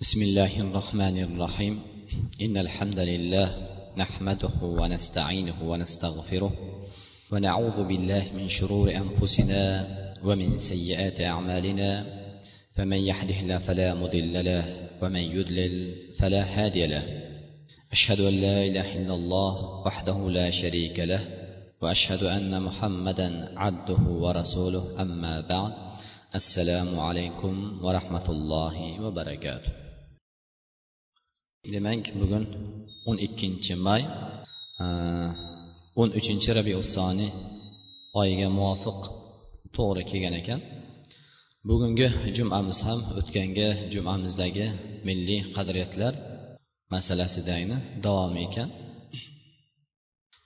بسم الله الرحمن الرحيم. إن الحمد لله نحمده ونستعينه ونستغفره ونعوذ بالله من شرور أنفسنا ومن سيئات أعمالنا. فمن يهده الله فلا مضل له ومن يضلل فلا هادي له. أشهد أن لا إله إلا الله وحده لا شريك له وأشهد أن محمدا عبده ورسوله. أما بعد السلام عليكم ورحمة الله وبركاته. Demak bugun o'n ikkinchi may e, o'n uchinchi rabiusoni oyiga muvofiq to'g'ri kelgan ekan. Bugungi jumamiz ham o'tgangi jumamizdagi milliy qadriyatlar masalasidagi davomi ekan.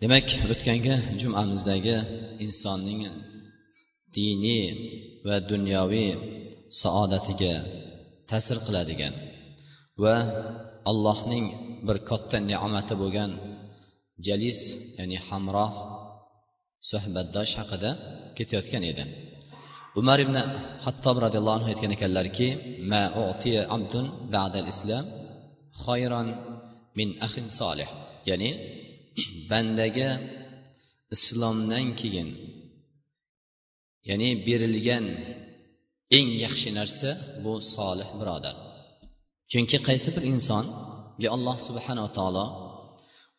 Demak o'tgangi jumamizdagi insonning diniy va dunyoviy saodatiga ta'sir qiladigan va allohning bir katta ne'mati bo'lgan jalis ya'ni hamroh suhbatdosh haqida ketayotgan edi. Umar ibn hattob roziyallohu anhu aytgan ekanlarki ma utiya abdun ba'dal islam xayron min axin solih ya'ni bandaga islomdan keyin ya'ni berilgan eng yaxshi narsa bu solih birodar. Chunki qaysi bir insonga alloh subhanava taolo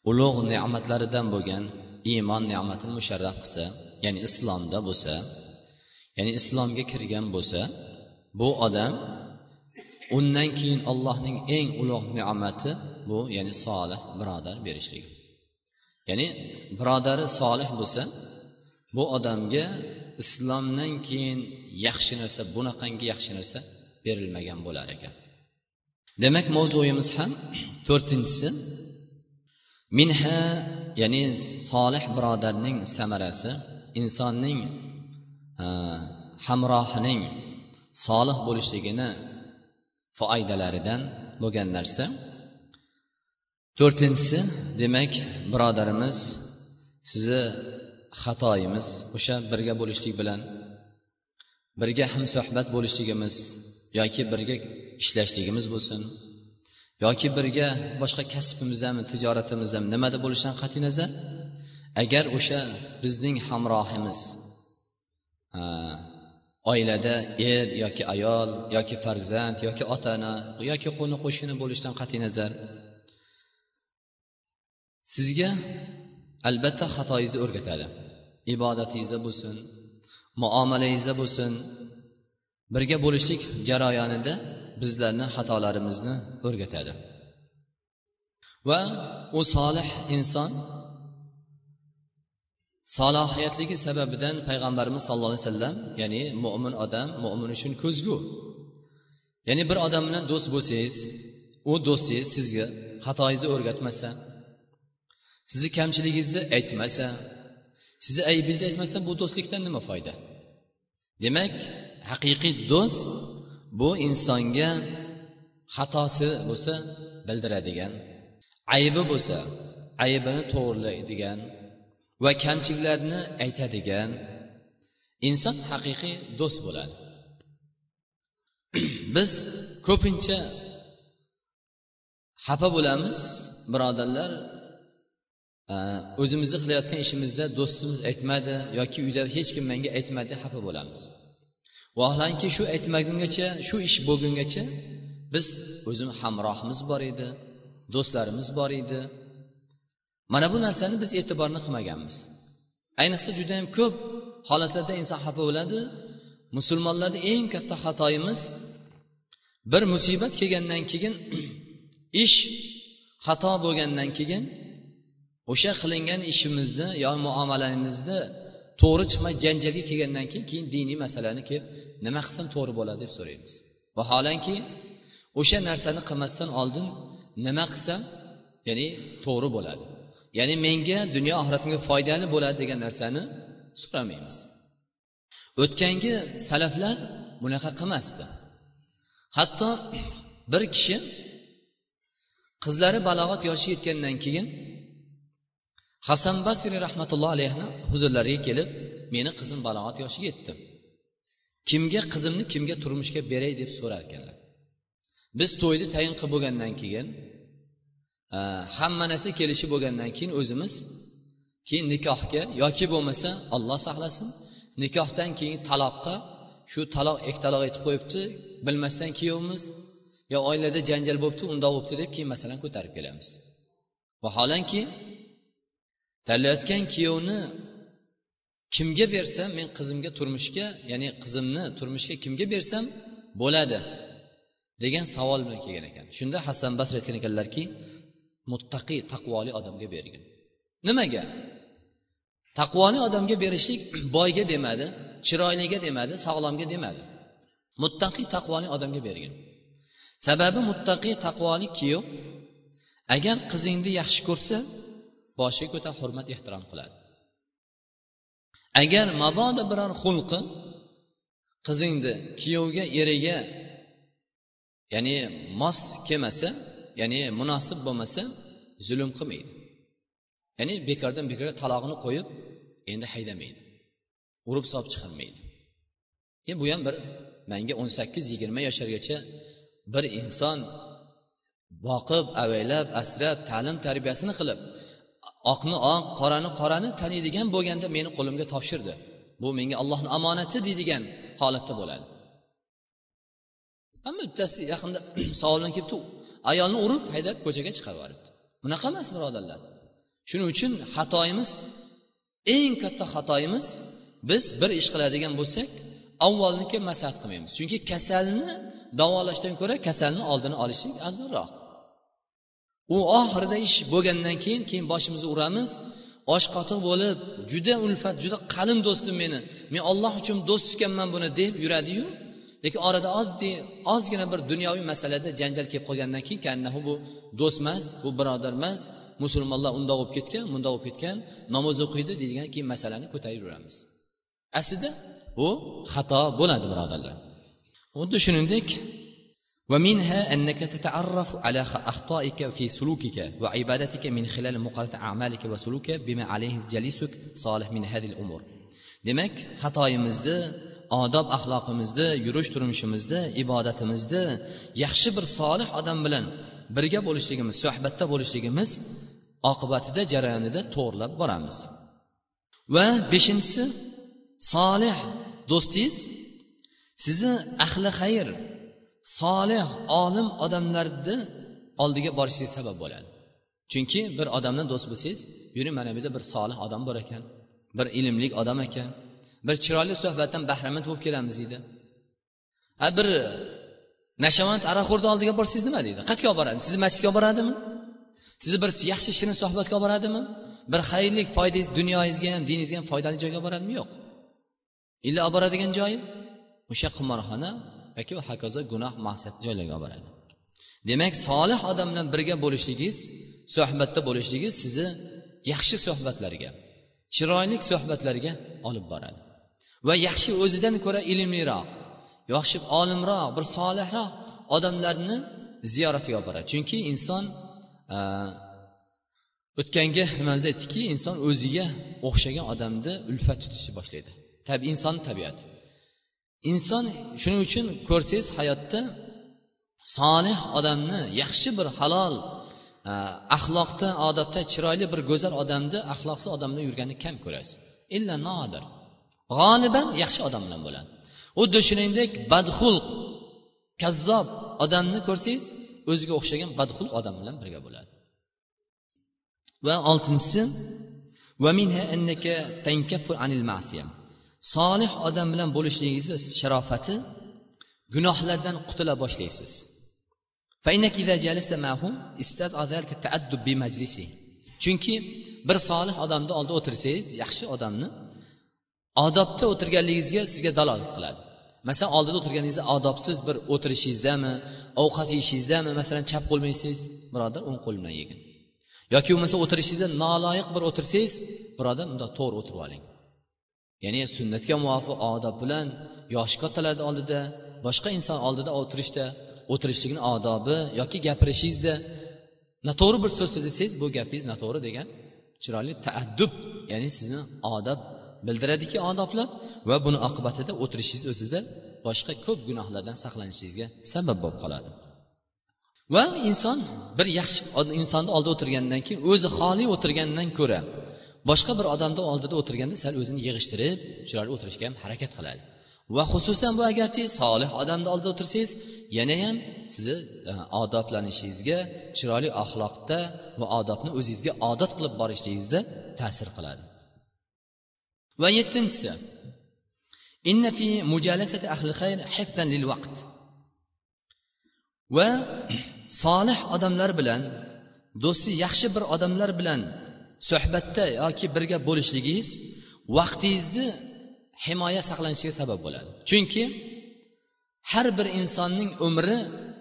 ulug' ne'matlaridan bo'lgan iymon ne'matini musharraf qilsa ya'ni islomda bo'lsa ya'ni islomga kirgan bo'lsa bu odam undan keyin allohning eng ulug' ne'mati bu ya'ni solih birodar berishligi. Ya'ni birodari solih bo'lsa bu odamga islomdan keyin yaxshi narsa bunaqangi yaxshi narsa berilmagan bo'lar ekan. Demak mavzuyimiz ham to'rtinchisi. Minha ya'ni solih birodarning samarasi insonning e, hamrohining solih bo'lishligini foydalaridan bo'lgan narsa. To'rtinchisi demak birodarimiz sizni xatoyimiz o'sha birga bo'lishlik bilan birga hamsuhbat bo'lishligimiz yoki birga ishlashligimiz bo'lsin yoki birga boshqa kasbimiz ham tijoratimiz ham nimada bo'lishidan qat'iy nazar agar o'sha bizning hamrohimiz oilada er yoki ayol yoki farzand yoki ota ona yoki qo'ni qo'shni bo'lishidan qat'iy nazar sizga albatta xatoyingizni o'rgatadi. Ibodatingizda bo'lsin muomalangizda bo'lsin birga bo'lishlik jarayonida bizlarni xatolarimizni o'rgatadi. Va u solih inson salohiyatligi sababidan payg'ambarimiz sallallohu alayhi vasallam ya'ni mo'min odam mo'min uchun ko'zgu. Ya'ni bir odam bilan do'st bo'lsangiz u do'stingiz sizga xatoyingizni o'rgatmasa sizni kamchiligingizni aytmasa sizni aybingizni aytmasa bu do'stlikdan nima foyda? Demak haqiqiy do'st bu insonga xatosi bo'lsa bildiradigan aybi bo'lsa aybini to'g'rilaydigan va kamchiliklarni aytadigan inson haqiqiy do'st bo'ladi. Biz ko'pincha xafa bo'lamiz birodarlar o'zimizni qilayotgan ishimizda do'stimiz aytmadi yoki uyda hech kim menga aytmadi xafa bo'lamiz. Vaholanki shu aytmagungacha shu ish bo'lgungacha biz o'zimiz hamrohimiz bor edi do'stlarimiz bor edi. Mana bu narsani biz e'tiborni qilmaganmiz. Ayniqsa judayam ko'p holatlarda inson xafa bo'ladi. Musulmonlarda eng katta xatoyimiz bir musibat kelgandan keyin ish xato bo'lgandan keyin o'sha qilingan ishimizni yo muomalamizni to'g'ri chiqmay janjalga kelgandan keyin keyin diniy masalani kelib nima qilsam to'g'ri bo'ladi deb so'raymiz. Vaholanki o'sha narsani qilmasdan oldin nima qilsam ya'ni to'g'ri bo'ladi. Ya'ni menga dunyo oxiratimga foydali bo'ladi degan narsani so'ramaymiz. O'tgangi salaflar bunaqa qilmasdi. Hatto bir kishi qizlari balog'at yoshiga yetgandan keyin hasan basriy rahmatullohi alayhini huzurlariga kelib meni qizim balog'at yoshiga yetdi. Kimga qizimni kimga turmushga beray deb so'rar ekanlar biz to'yni tayin qilib bo'lgandan keyin e, hamma narsa kelishib bo'lgandan keyin o'zimiz keyin nikohga yoki bo'lmasa olloh saqlasin nikohdan keyin taloqqa shu taloq taloq etib qo'yibdi bilmasdan kuyovimiz yo oilada janjal bo'libdi undoq bo'libdi deb keyin masalani ko'tarib kelamiz. Vaholanki tanlayotgan kuyovni kimga bersam men qizimga turmushga ya'ni qizimni turmushga kimga bersam bo'ladi degan savol bilan kelgan ekan. Shunda hasan basri aytgan ekanlarki muttaqiy taqvoli odamga bergin. Nimaga? Taqvoli odamga berishlik boyga demadi chiroyliga demadi sog'lomga demadi. Muttaqiy taqvoli odamga bergin. Sababi muttaqiy taqvoli kuyov. Agar qizingni yaxshi ko'rsa boshiga ko'tarib hurmat ehtirom qiladi. Agar mabodo biror xulqi qizingni kuyovga eriga ya'ni mos kelmasa ya'ni munosib bo'lmasa zulm qilmaydi. Ya'ni bekordan bekorga talog'ini qo'yib endi haydamaydi. Urib solib chiqarmaydi. E bu ham bir manga o'n sakkiz yigirma yoshlargacha bir inson boqib avaylab asrab ta'lim tarbiyasini qilib oqni oq qorani qorani taniydigan bo'lganda meni qo'limga topshirdi. Bu menga allohni omonati deydigan holatda bo'ladi. Ammo bittasi yaqinda savoldan kelibdi ayolni urib haydab ko'chaga chiqarib yuboribdi. Bunaqa emas birodarlar. Shuning uchun xatoyimiz eng katta xatoyimiz biz bir ish qiladigan bo'lsak avvalniki maslahat qilmaymiz. Chunki kasalni davolashdan ko'ra kasalni oldini olishlik afzalroq u oxirida ish bo'lgandan keyin keyin boshimizni uramiz. Osh qotiq bo'lib juda ulfat juda qalin do'stim meni. Men olloh uchun do'st tutganman buni deb yuradiyu. Lekin orada oddiy ozgina bir dunyoviy masalada janjal kelib qolgandan keyin kannahu bu do'st emas bu birodar emas musulmonlar undoq bo'lib ketgan bundoq bo'lib ketgan namoz o'qiydi deydigan keyin masalani ko'tarib yuramiz. Aslida bu xato bo'ladi birodarlar. Xuddi shuningdek ومنها أنك تتعرف على أخطائك في سلوكك وعبادتك من خلال مقارنة أعمالك وسلوكك بما عليه جليسك صالح من هذه الأمور demak xatoyimizni odob axloqimizni yurish turmushimizni ibodatimizni yaxshi bir solih odam bilan birga bo'lishligimiz suhbatda bo'lishligimiz oqibatida jarayonida to'g'irlab boramiz va beshinchisi solih do'stingiz sizni ahli xayr solih olim odamlarni oldiga borishlik sabab bo'ladi. Chunki bir odamni do'st bo'lsangiz yuring mana bu yerda bir solih odam bor ekan bir ilmli odam ekan bir chiroyli suhbatdan bahramand bo'lib kelamiz deydi. Ha bir nashavand aroqxo'rni oldiga borsangiz nima deydi? Qayerga olib boradi? Sizni masjidga olib boradimi? Sizni bir yaxshi shirin suhbatga olib boradimi? Bir xayrli foydangiz dunyoyingizga ham diningizga ham foydali joyga olib boradimi? Yo'q. Illa olib boradigan joyi o'sha qimorxona yoki hokazo gunoh maqsadni joylarga olib boradi. Demak solih odam bilan birga bo'lishligingiz suhbatda bo'lishligingiz sizni yaxshi suhbatlarga chiroyli suhbatlarga olib boradi. Va yaxshi o'zidan ko'ra ilmliroq yaxshi olimroq bir solihroq odamlarni ziyoratiga olib boradi. Chunki inson o'tgangi nimamizda aytdikki inson o'ziga o'xshagan odamni ulfat tutishni boshlaydi. Tabi inson tabiati inson shuning uchun ko'rsangiz hayotda solih odamni yaxshi bir halol e, axloqda odobda chiroyli bir go'zal odamni axloqsiz odam bilan yurganini kam ko'rasiz. Illa nodir. G'oliban yaxshi odam bilan bo'ladi. Xuddi shuningdek badxulq kazzob odamni ko'rsangiz o'ziga o'xshagan badxulq odam bilan birga bo'ladi. Va oltinchisi solih odam bilan bo'lishligingizni sharofati gunohlardan qutula boshlaysiz. Chunki bir solih odamni oldida o'tirsangiz yaxshi odamni odobda o'tirganligingizga sizga dalolat qiladi. Masalan oldida o'tirganingizda odobsiz bir o'tirishingizdami ovqat yeyishingizdami masalan chap qo'l bilan yesangiz birodar o'ng qo'l bilan yegin. Yoki bo'lmasa o'tirishingizda noloyiq bir o'tirsangiz birodar unda to'g'ri o'tirib oling. Ya'ni sunnatga muvofiq odob bilan yoshi kattalarni oldida boshqa inson oldida o'tirishda o'tirishlikni odobi yoki gapirishingizda noto'g'ri bir so'z so'zlasangiz bu gapingiz noto'g'ri degan chiroyli taaddub ya'ni sizni odob bildiradiki odoblar va buni oqibatida o'tirishingiz o'zida boshqa ko'p gunohlardan saqlanishingizga sabab bo'lib qoladi. Va inson bir yaxshi insonni oldida o'tirgandan keyin o'zi xoli o'tirgandan ko'ra boshqa bir odamni oldida o'tirganda sal o'zini yig'ishtirib chiroyli o'tirishga ham harakat qiladi. Va xususan bu agarchi solih odamni oldida o'tirsangiz yanayam sizni e, odoblanishingizga chiroyli axloqda va odobni o'zingizga odat qilib borishligingizda ta'sir qiladi. Va yettinchisi inna fi mujalasati ahli khayr hifdan lil vaqt va solih odamlar bilan do'sti yaxshi bir odamlar bilan suhbatda yoki birga bo'lishligingiz vaqtingizni himoya saqlanishiga sabab bo'ladi. Chunki har bir insonning umri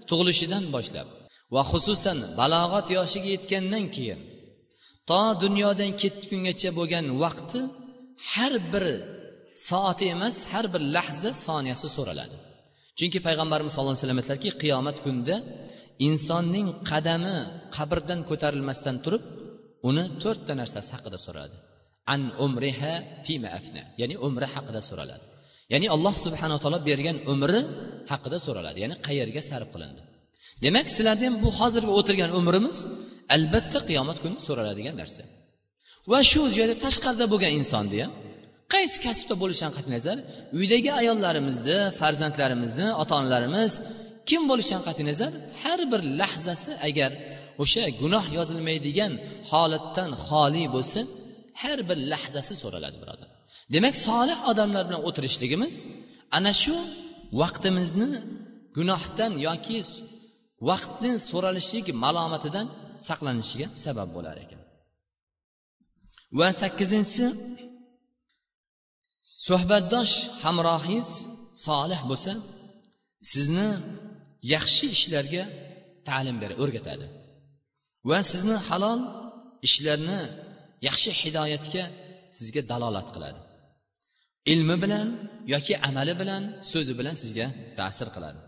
tug'ilishidan boshlab va xususan balog'at yoshiga yetgandan keyin to dunyodan ketgungacha bo'lgan vaqti har bir soati emas har bir lahza soniyasi so'raladi. Chunki payg'ambarimiz sallallohu alayhi vasallam aytlarki qiyomat kunida insonning qadami qabrdan ko'tarilmasdan turib uni to'rtta narsasi haqida so'radi. An umriha fima afna. Ya'ni umri haqida so'raladi. Ya'ni alloh subhanaa taolo bergan umri haqida so'raladi. Ya'ni qayerga sarf qilindi. Demak sizlarni ham bu hozirgi o'tirgan umrimiz albatta qiyomat kuni so'raladigan narsa. Va shu joyda tashqarida bo'lgan insonni ham qaysi kasbda bo'lishidan qat'iy nazar? Uydagi ayollarimizni farzandlarimizni ota onalarimiz kim bo'lishidan qat'iy nazar? Har bir lahzasi agar o'sha gunoh yozilmaydigan holatdan xoli bo'lsa har bir lahzasi so'raladi birodar. Demak solih odamlar bilan o'tirishligimiz ana shu vaqtimizni gunohdan yoki vaqtni so'ralishlik malomatidan saqlanishiga sabab bo'lar ekan. Va sakkizinchisi suhbatdosh hamrohingiz solih bo'lsa sizni yaxshi ishlarga ta'lim beradi o'rgatadi. Va sizni halol ishlarni yaxshi hidoyatga sizga dalolat qiladi. Ilmi bilan yoki amali bilan so'zi bilan sizga ta'sir qiladi.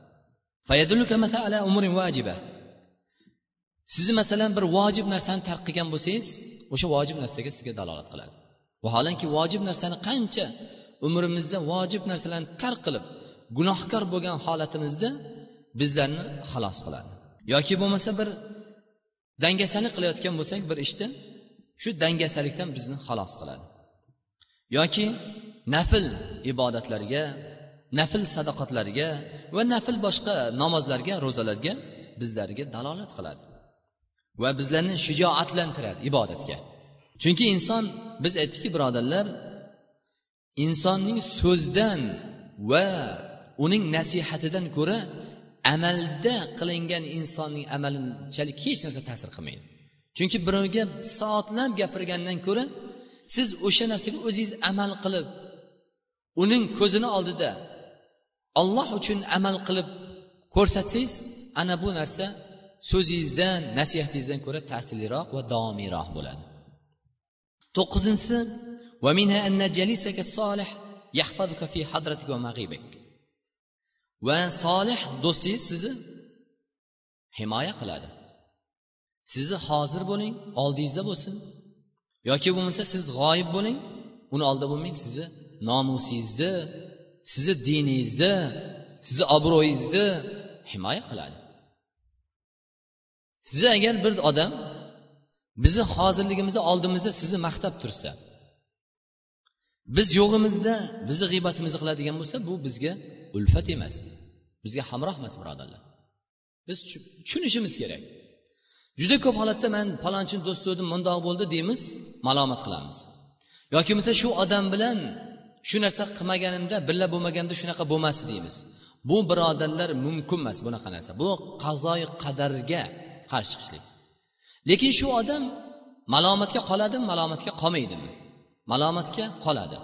Sizni masalan bir vojib narsani tark qilgan bo'lsangiz o'sha vojib narsaga sizga dalolat qiladi. Vaholanki vojib narsani qancha umrimizda vojib narsalarni tark qilib gunohkor bo'lgan holatimizda bizlarni xalos qiladi. Yoki bo'lmasa bir dangasalik qilayotgan bo'lsak bir ishda shu dangasalikdan bizni xalos qiladi. Yoki nafl ibodatlarga nafl sadoqatlarga va nafl boshqa namozlarga ro'zalarga bizlarga dalolat qiladi. Va bizlarni shijoatlantiradi ibodatga. Chunki inson biz aytdikki birodarlar insonning so'zdan va uning nasihatidan ko'ra amalda qilingan insonning amalinchalik hech narsa ta'sir qilmaydi. Chunki birovga soatlab gapirgandan ko'ra siz o'sha narsaga o'zingiz amal qilib uning ko'zini oldida olloh uchun amal qilib ko'rsatsangiz ana bu narsa so'zingizdan nasihatingizdan ko'ra ta'sirliroq va davomiyroq bo'ladi. To'qqizinchisi va solih do'stingiz sizni himoya qiladi. Sizni hozir bo'ling oldingizda bo'lsin. Yoki bo'lmasa siz g'oyib bo'ling uni oldida bo'lmang sizni nomusingizni sizni diningizni sizni obro'yingizni himoya qiladi. Sizni agar bir odam bizni hozirligimizni oldimizda sizni maqtab tursa biz yo'g'imizda bizni g'iybatimizni qiladigan bo'lsa bu bizga ulfat emas bizga hamroh emas birodarlar. Biz tushunishimiz kerak. Juda ko'p holatda man palonchini do'st so'rdim mundoq bo'ldi deymiz malomat qilamiz. Yoki bo'lmasa shu odam bilan shu narsa qilmaganimda birga bo'lmaganimda shunaqa bo'lmasdi deymiz. Bu birodarlar mumkin emas bunaqa narsa. Bu qazoyi qadarga qarshi chiqishlik lekin shu odam malomatga qoladimi malomatga qolmaydimi? Malomatga qoladi.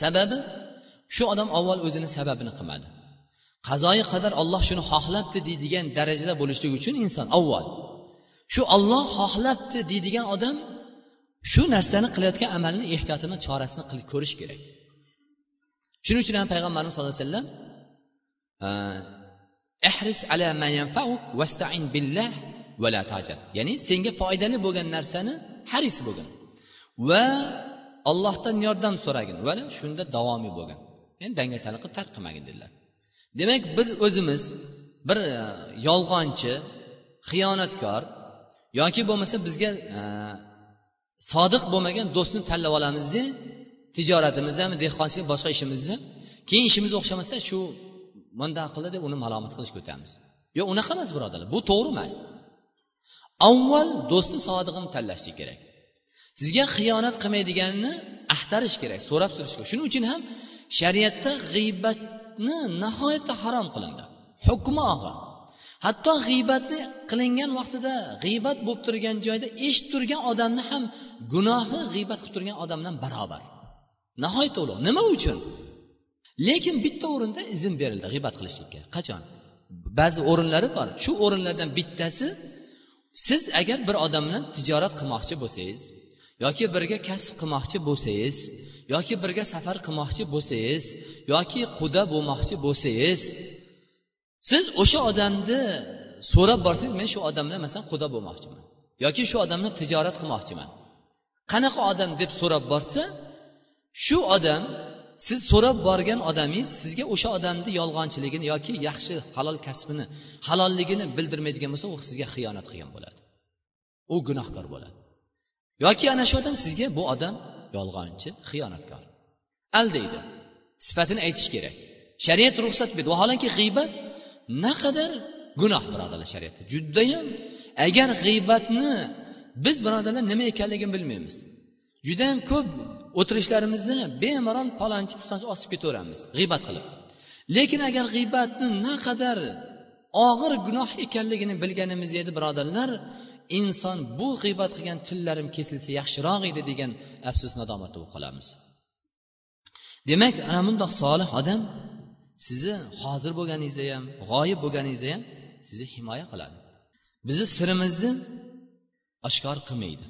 Sababi? Shu odam avval o'zini sababini qilmadi. Qazoyi qadar olloh shuni xohlabdi deydigan darajada bo'lishligi uchun inson avval. Shu olloh xohlabdi deydigan odam shu narsani qilayotgan amalni ehtiyotini chorasini qilib ko'rish kerak. Shuning uchun ham payg'ambarimiz sallallohu alayhi vasallam ihris ala yanfauk vastain billah va la tajaz. Ya'ni senga foydali bo'lgan narsani haris bo'lgin va ollohdan yordam so'ragin. Va shunda davomiy bo'lgin. Endi dangasalik qilib tark qilmagin dedilar demak biz o'zimiz bir e, yolg'onchi xiyonatkor yoki bo'lmasa bizga e, sodiq bo'lmagan do'stni tanlab olamizda tijoratimizdami dehqonchilik boshqa ishimizni keyin ishimiz o'xshamasa shu bundoq qildi deb uni malomat qilishga o'tamiz. Yo'q unaqa emas birodarlar bu to'g'ri emas. Avval do'sti sodig'ini tanlashlik kerak. Sizga xiyonat qilmaydiganini axtarish kerak so'rab surish kerak shuning uchun ham shariatda g'iybatni nihoyatda harom qilindi. Hukmi og'ir. Hatto g'iybatni qilingan vaqtida g'iybat bo'lib turgan joyda eshitib turgan odamni ham gunohi g'iybat qilib turgan odamdan barobar. Nihoyatda ulug' nima uchun? Lekin bitta o'rinda izn berildi g'iybat qilishlikka. Qachon? Ba'zi o'rinlari bor. Shu o'rinlardan bittasi siz agar bir odam bilan tijorat qilmoqchi bo'lsangiz yoki birga kasb qilmoqchi bo'lsangiz yoki birga safar qilmoqchi bo'lsangiz yoki quda bo'lmoqchi bo'lsangiz siz o'sha odamni so'rab borsangiz men shu odam bilan masalan quda bo'lmoqchiman yoki shu odam bilan tijorat qilmoqchiman. Qanaqa odam deb so'rab borsa shu odam siz so'rab borgan odamingiz sizga o'sha odamni yolg'onchiligini yoki yaxshi halol kasbini halolligini bildirmaydigan bo'lsa u sizga xiyonat qilgan bo'ladi. U gunohkor bo'ladi. Yoki ana shu odam sizga bu odam yolg'onchi xiyonatkor. Aldaydi sifatini aytish kerak. Shariat ruxsat berdi. Vaholanki g'iybat naqadar gunoh birodarlar shariatda. Judayam agar g'iybatni biz birodarlar nima ekanligini bilmaymiz. Judayam ko'p o'tirishlarimizni bemalol palonchi pistonchi osib ketaveramiz g'iybat qilib. Lekin agar g'iybatni naqadar og'ir gunoh ekanligini bilganimiz edi birodarlar inson bu g'iybat qilgan tillarim kesilsa yaxshiroq edi degan afsus nadomatda bo'lib qolamiz. Demak ana bundoq solih odam sizni hozir bo'lganingizda ham g'oyib bo'lganingizda ham sizni himoya qiladi. Bizni sirimizni oshkor qilmaydi.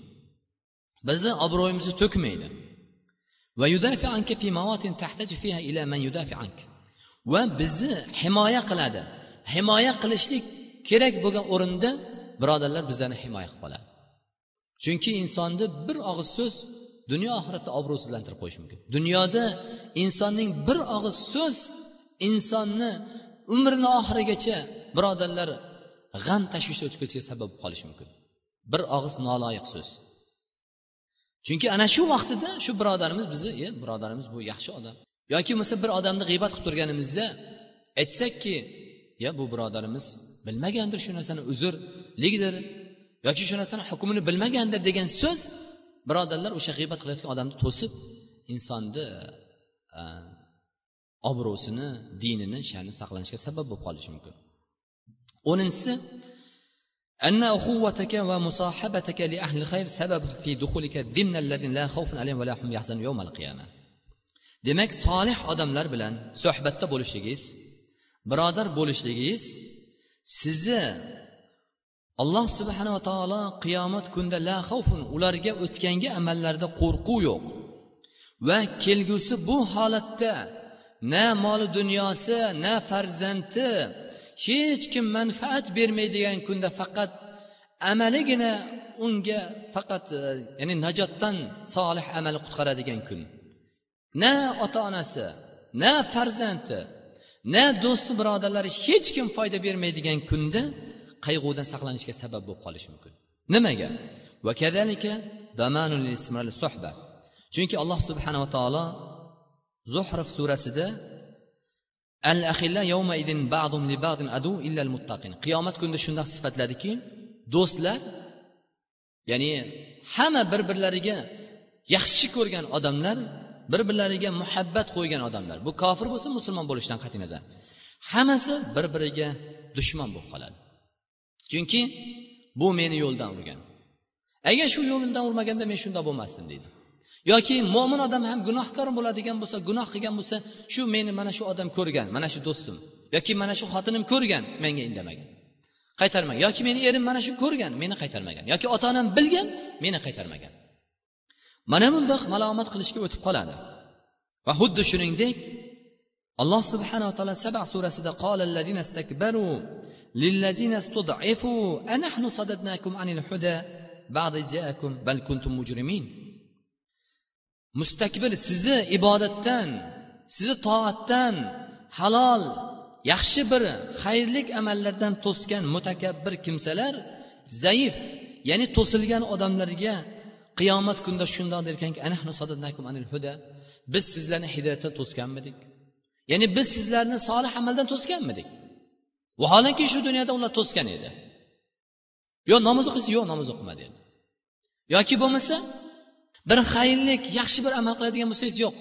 Bizni obro'yimizni to'kmaydi. Va bizni himoya qiladi. Himoya qilishlik kerak bo'lgan o'rinda birodarlar bizlarni himoya qilib qoladi. Chunki insonni bir og'iz so'z dunyo oxiratda obro'sizlantirib qo'yishi mumkin. Dunyoda insonning bir og'iz so'z insonni umrini oxirigacha birodarlar g'am tashvishda o'tib ketishiga sabab bo'lib qolishi mumkin. Bir og'iz noloyiq so'z. Chunki ana shu vaqtida shu birodarimiz bizni e birodarimiz bu yaxshi odam. Yoki bo'lmasa bir odamni g'iybat qilib turganimizda aytsakki ya bu birodarimiz bilmagandir shu narsani uzrligidir yoki shu narsani hukmini bilmagandir degan so'z birodarlar o'sha g'iybat qilayotgan odamni to'sib insonni obro'sini dinini sha'ni saqlanishiga sabab bo'lib qolishi mumkin o'ninchisi أن أخوتك ومصاحبتك لأهل الخير سبب في دخولك ضمن الذين لا خوف عليهم ولا هم يحزنون يوم القيامة demak solih odamlar bilan suhbatda bo'lishligingiz birodar bo'lishligingiz sizni alloh subhanava taolo qiyomat kunida la xavfun ularga o'tgangi amallarda qo'rquv yo'q. Va kelgusi bu holatda na moli dunyosi na farzandi hech kim manfaat bermaydigan kunda faqat amaligina unga faqat e, ya'ni najotdan solih amal qutqaradigan kun. Na ota onasi na farzandi na do'sti birodarlari hech kim foyda bermaydigan kunda qayg'udan saqlanishga sabab bo'lib qolishi mumkin. Nimaga? Chunki alloh subhanava taolo zuhrif surasida al ahilla yawma idin ba'dum li ba'din adu illal muttaqin qiyomat kunida shundoq sifatladiki do'stlar ya'ni hamma bir birlariga yaxshi ko'rgan odamlar bir birlariga muhabbat qo'ygan odamlar. Bu kofir bo'lsin musulmon bo'lishidan qat'iy nazar. Hammasi bir biriga dushman bo'lib qoladi. Chunki bu meni yo'ldan urgan. Agar shu yo'ldan urmaganda men shunday bo'lmasdim deydi. Yoki mo'min odam ham gunohkor bo'ladigan bo'lsa gunoh qilgan bo'lsa shu meni mana shu odam ko'rgan mana shu do'stim yoki mana shu xotinim ko'rgan menga indamagan qaytarmagan. Yoki meni erim mana shu ko'rgan meni qaytarmagan. Yoki ota onam bilgan meni qaytarmagan. mana bundoq malomat qilishga o'tib qoladi va xuddi shuningdek alloh subhanava taolo saba surasida للذين استضعفوا أنحن صددناكم عن الهدى بعد جاءكم بل كنتم مجرمين mustakbir sizni ibodatdan sizni toatdan halol yaxshi bir xayrlik amallardan to'sgan mutakabbir kimsalar zaif ya'ni to'silgan odamlarga qiyomat kunida shundoq derkanki biz sizlarni hidoyatdan to'sganmidik. Ya'ni biz sizlarni solih amaldan to'sganmidik. Vaholanki shu dunyoda ular to'sgan edi. Yo namoz o'qiysiz yo'q namoz o'qima dedi yoki bo'lmasa bir xayrlik yaxshi bir amal qiladigan bo'lsangiz yo'q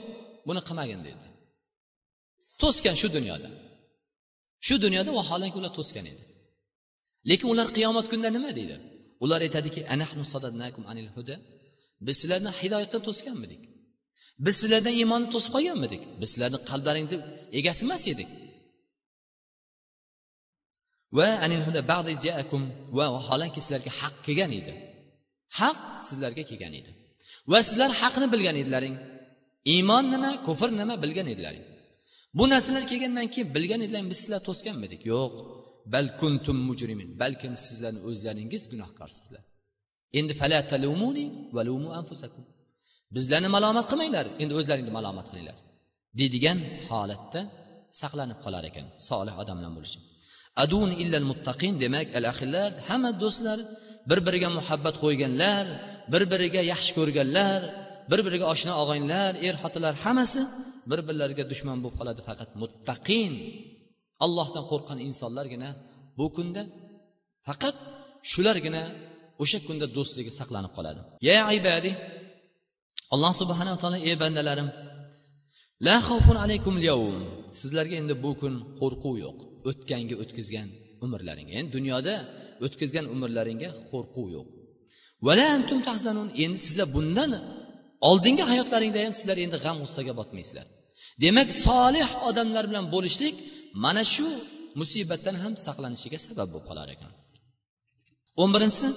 buni qilmagin dedi to'sgan shu dunyoda. Shu dunyoda vaholanki ular to'sgan edi. Lekin ular qiyomat kunida nima deydi? Ular aytadiki anahnu anil huda. Biz sizlarni hidoyatdan to'sganmidik. Biz sizlardan iymonni to'sib qo'yganmidik. Biz sizlarni qalblaringni egasi emas edik. Va va vaholanki sizlarga haq kelgan edi. Haq sizlarga kelgan edi. Va sizlar haqni bilgan edilaring. Iymon nima kufr nima bilgan edilaring. Bu narsalar kelgandan keyin bilgan edilaring biz sizlar to'sganmidik. Yo'q. Bal kuntum mujrimin. Balkim sizlarni o'zlaringiz gunohkorsizlar endi anfusakum. Bizlarni malomat qilmanglar endi o'zlaringni malomat qilinglar. Deydigan holatda saqlanib qolar ekan solih odamlar bo'lishib adun illal muttaqin demak al ahillar hamma do'stlar bir biriga muhabbat qo'yganlar bir biriga yaxshi ko'rganlar bir biriga oshna og'aynilar er xotinlar hammasi bir birlariga dushman bo'lib qoladi faqat muttaqin. Allohdan qo'rqqan insonlargina bu kunda faqat shulargina o'sha kunda do'stligi saqlanib qoladi. Ya ibadi alloh subhanava taolo ey bandalarim la xavfun alaykum yawm sizlarga endi bu kun qo'rquv yo'q o'tganga o'tkazgan umrlaringga endi dunyoda o'tkazgan umrlaringga qo'rquv yo'q. Vala antum tahzanun endi sizlar bundan oldingi hayotlaringda ham sizlar endi g'am g'ussaga botmaysizlar. Demak solih odamlar bilan bo'lishlik mana shu musibatdan ham saqlanishiga sabab bo'lib qolar ekan. O'n birinchisi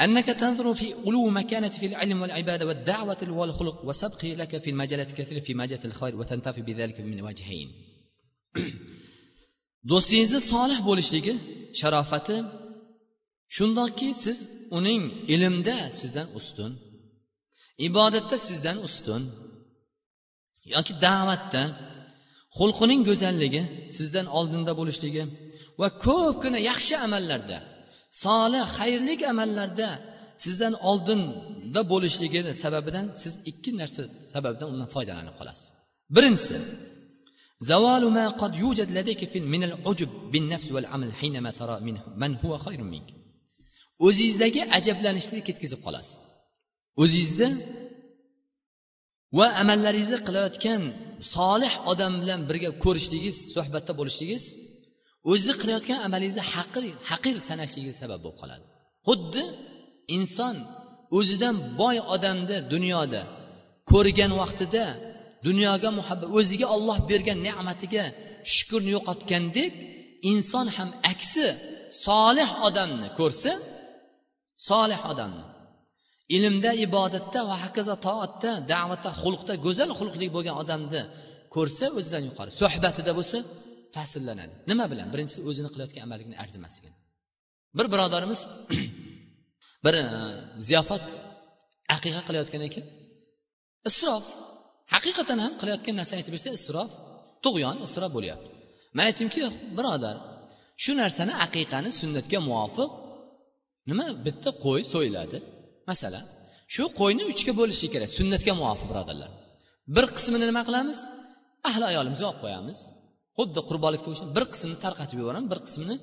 أنك تنظر في علو مكانة في العلم والعبادة والدعوة والخلق وسبق لك في المجالات الكثيرة في مجال الخير وتنتفي بذلك من وجهين do'stingizni solih bo'lishligi sharofati shundoqki siz uning ilmda sizdan ustun ibodatda sizdan ustun yoki da'vatda xulqining go'zalligi sizdan oldinda bo'lishligi va ko'pgina yaxshi amallarda solih xayrlik amallarda sizdan oldinda bo'lishligi sababidan siz ikki narsa sababidan undan foydalanib qolasiz birinchisi زوال ما قد يوجد لديك في من العجب بالنفس والعمل حينما ترى من من هو خير منك o'zingizdagi ajablanishni ketkazib qolasiz o'zingizni va amallaringizni qilayotgan solih odam bilan birga ko'rishligingiz suhbatda bo'lishligingiz o'zi qilayotgan amalingizni haqir haqir sanashligiga sabab bo'lib qoladi. Xuddi inson o'zidan boy odamni dunyoda ko'rgan vaqtida dunyoga muhabbat o'ziga olloh bergan ne'matiga shukurni yo'qotgandek inson ham aksi solih odamni ko'rsa solih odamni ilmda ibodatda va hokazo toatda da'vatda xulqda go'zal xulqli bo'lgan odamni ko'rsa o'zidan yuqori. Suhbatida bo'lsa ta'sirlanadi nima bilan? Birinchisi o'zini qilayotgan amaligini arzimasligi bir birodarimiz bir e, ziyofat aqiqa qilayotgan ekan. Isrof haqiqatan ham qilayotgan narsa aytib bersa isrof tug'yon isrof bo'lyapti. Man aytdimki birodar shu narsani aqiqani sunnatga muvofiq nima bitta qo'y so'yiladi. Masalan shu qo'yni uchga bo'lishi kerak sunnatga muvofiq birodarlar. Bir qismini nima qilamiz? Ahli ayolimizga olib qo'yamiz. Xuddi qurbonlikda o'sha bir qismini tarqatib yuboramiz bir qismini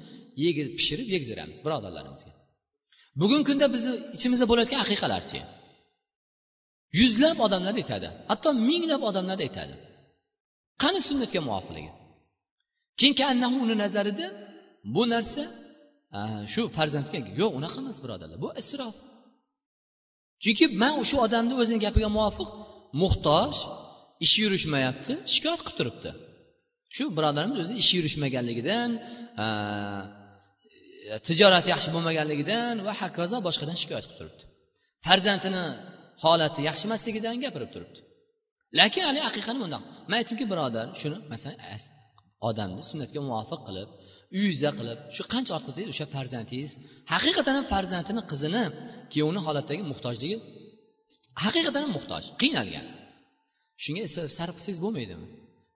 yegib pishirib yegizdiramiz birodarlarimizga. Bugungi kunda bizni ichimizda bo'layotgan haqiqalarchi yuzlab odamlar aytadi hatto minglab odamlar aytadi. Qani sunnatga muvofiqligi? Keyin uni nazarida bu narsa shu farzandga yo'q unaqa emas birodarlar bu isrof. Chunki man shu odamni o'zini gapiga muvofiq muhtoj ishi yurishmayapti shikoyat qilib turibdi. Shu birodarimiz o'zi ishi yurishmaganligidan tijorati yaxshi bo'lmaganligidan va hokazo boshqadan shikoyat qilib turibdi. Farzandini holati yaxshi emasligidan gapirib turibdi. Lekin haligi haqiqatni bundoq. Man aytdimki birodar shuni masalan odamni sunnatga muvofiq qilib uyingizda qilib shu qancha ortqizsangiz o'sha farzandingiz haqiqatan ham farzandini qizini kuyovni holatdagi muhtojligi haqiqatan ham muhtoj qiynalgan. Shunga sarf qilsangiz bo'lmaydimi?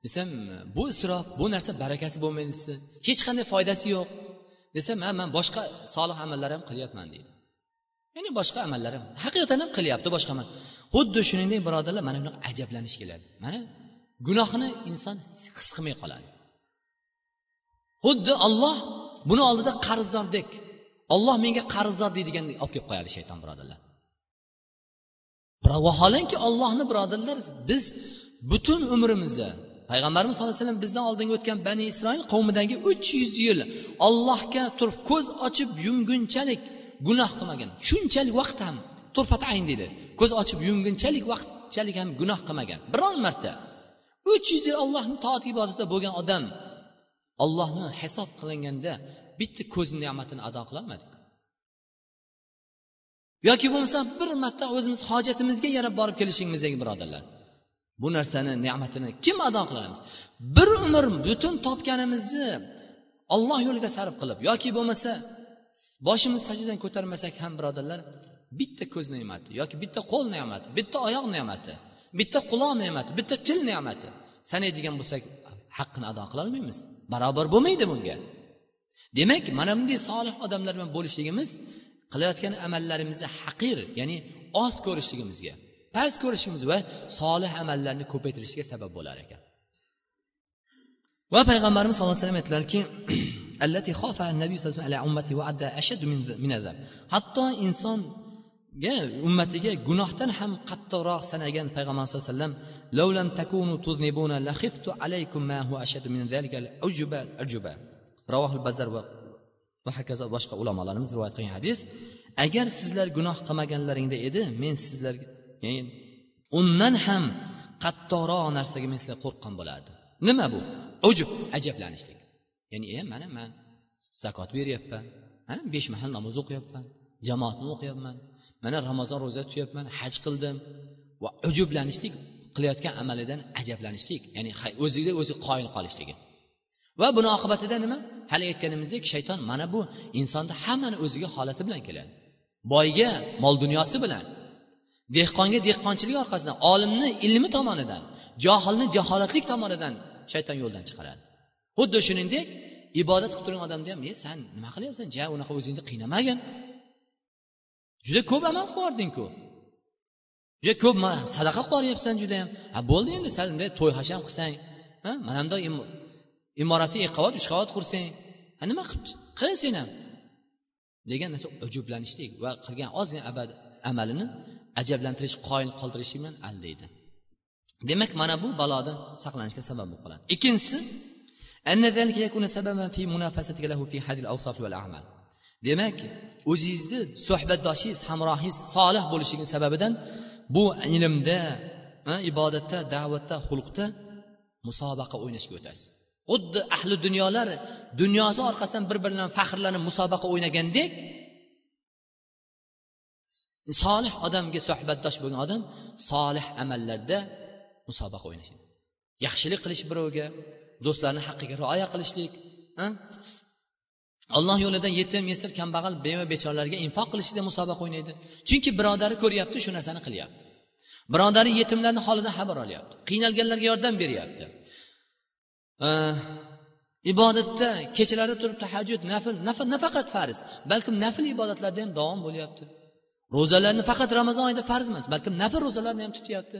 Desam bu isrof bu narsa barakasi bo'lmaydi sizni hech qanday foydasi yo'q. Desam ha man boshqa solih amallar ham qilyapman deydi. Ya'ni boshqa amallar ham haqiqatdan ham qilyapti boshqa amal. Xuddi shuningdek birodarlar mana bunaqa ajablanish keladi. Mana gunohni inson his qilmay qoladi. Xuddi olloh buni oldida qarzdordek olloh menga qarzdor deydigandek olib kelib qo'yadi shayton birodarlar. Vaholanki ollohni birodarlar biz butun umrimizda payg'ambarimiz sallallohu alayhi vasallam bizdan oldingi o'tgan bani isroil qavmidagi uch yuz yil ollohga turib ko'z ochib yumgunchalik gunoh qilmagan. Shunchalik vaqt ham turfat ayn deydi ko'z ochib yumgunchalik vaqtchalik ham gunoh qilmagan. Biron marta uch yuz yil allohni toat ibodatida bo'lgan odam ollohni hisob qilinganda bitta ko'z ne'matini ado qilolmadik yoki bo'lmasa bir marta o'zimiz hojatimizga yarab borib kelishimiz birodarlar. Bu narsani ne'matini kim ado qilamiz bir umr butun topganimizni olloh yo'liga sarf qilib yoki bo'lmasa boshimizni sajdadan ko'tarmasak ham birodarlar bitta ko'z ne'mati yoki bitta qo'l ne'mati bitta oyoq ne'mati bitta quloq ne'mati bitta til ne'mati. Sanaydigan bo'lsak haqqini ado qilolmaymiz barobar bo'lmaydi bunga. Demak mana bunday solih odamlar bilan bo'lishligimiz qilayotgan amallarimizni haqir ya'ni oz ko'rishligimizga past ko'rishimiz va solih amallarni ko'paytirishga sabab bo'lar ekan. Va payg'ambarimiz sallallohu alayhi vasallam aytdilarki allati xofa nabiy sallallohu alayhi ummati va adda ashad min hatto insonga ummatiga gunohdan ham qattiqroq sanagan payg'ambar sallallohu alayhi vasallam lavlam takunu tuznibuna la khiftu alaykum ma huwa ashad min zalika ujuba al-ujuba ravohil bazar va va hokazo boshqa ulamolarimiz rivoyat qilgan hadis agar sizlar gunoh qilmaganlaringda edi men sizlarga ya'ni undan ham qattiqroq narsaga men sizlar qo'rqqan bo'lardim. Nima bu? Ujub ajablanishlik. Ya'ni e mana man zakot beryapman mana besh mahal namoz o'qiyapman jamoatni o'qiyapman mana ramazon ro'za tutyapman haj qildim. Va ujublanishlik qilayotgan amalidan ajablanishlik ya'ni o'ziga o'zi qoyil qolishligi. Va buni oqibatida nima? Hali aytganimizdek shayton mana bu insonni hammani o'ziga holati bilan keladi. Boyga mol dunyosi bilan dehqonga dehqonchilik orqasidan olimni ilmi tomonidan johilni jaholatlik tomonidan shayton yo'ldan chiqaradi. Xuddi shuningdek ibodat qilib turgan odamni ham e san nima qilyapsan? Ja unaqa o'zingni qiynamagin. Juda ko'p amal qilib yubordingku juda ko'p sadaqa qilib yuboryapsan judayam. Ha bo'ldi endi sal bunday to'y hasham qilsang ha mana bundoq imoratni ikki qavat uch qavat qursang ha nima qilibdi qil sen ham. Degan narsa ujublanishlik va qilgan ozgina abad amalini ajablantirish qoyil qoldirishi bilan aldaydi demak mana bu balodan saqlanishga sabab bo'lib qoladi. Ikkinchisi demak o'zingizni suhbatdoshingiz hamrohingiz solih bo'lishligi sababidan bu ilmda ibodatda da'vatda xulqda musobaqa o'ynashga o'tasiz. Xuddi ahli dunyolar dunyosi orqasidan bir biri bilan faxrlanib musobaqa o'ynagandek solih odamga suhbatdosh bo'lgan odam solih amallarda musobaqa o'ynashadi. Yaxshilik qilish birovga do'stlarni haqqiga rioya qilishlik alloh yo'lida yetim yesir kambag'al beva bechoralarga infoq qilishda musobaqa o'ynaydi. Chunki birodari ko'ryapti shu narsani qilyapti. Birodari yetimlarni holidan xabar olyapti qiynalganlarga yordam beryapti. Ibodatda kechalari turib tahajjud nafl nafaqat farz balkim nafl ibodatlarda ham davom bo'lyapti. ro'zalarni faqat ramazon oyida farz emas balkim nafl ro'zalarni ham tutyapti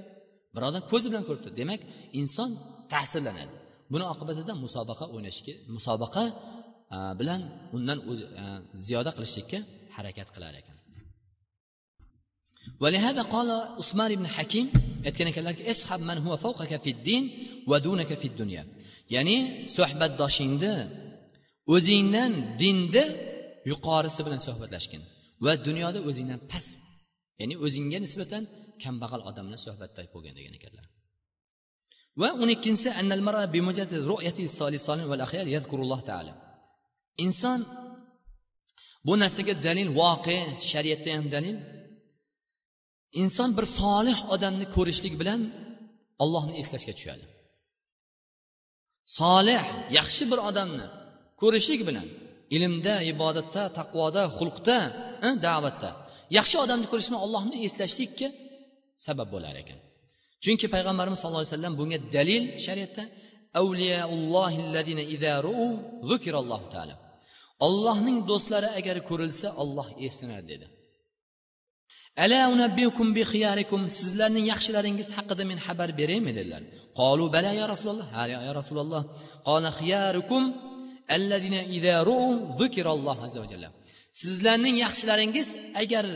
birodar ko'zi bilan ko'rib turibdi demak inson ta'sirlanadi buni oqibatida musobaqa o'ynashga musobaqa bilan undan ziyoda qilishlikka harakat qilar ekan ولهذا قال عثمان بن حكيم aytgan ekanlarki ishab man huwa fawqaka fid din va dunaka fid dunya ya'ni suhbatdoshingni o'zingdan dinda yuqorisi bilan suhbatlashgin Va dunyoda o'zingdan past ya'ni o'zingga nisbatan kambag'al odam bilan suhbatda bo'lgan degan ekanlar. Va o'n ikkinchisi inson bu narsaga dalil voqe shariatda ham dalil. Inson bir solih odamni ko'rishlik bilan ollohni eslashga tushadi. Solih yaxshi bir odamni ko'rishlik bilan ilmda ibodatda taqvoda xulqda da'vatda. Yaxshi odamni ko'rishni ollohni eslashlikka sabab bo'lar ekan. Chunki payg'ambarimiz sallallohu alayhi vasallam bunga dalil shariatda ollohning do'stlari agar ko'rilsa olloh esinar dedi. Ala unabbiukum bi khiyarikum. Sizlarning yaxshilaringiz haqida men xabar beraymi dedilar. Qolu bala ya rasululloh. Ha ya rasululloh. Qala xiyarukum alladina idza ru'u azza va jalla sizlarning yaxshilaringiz agar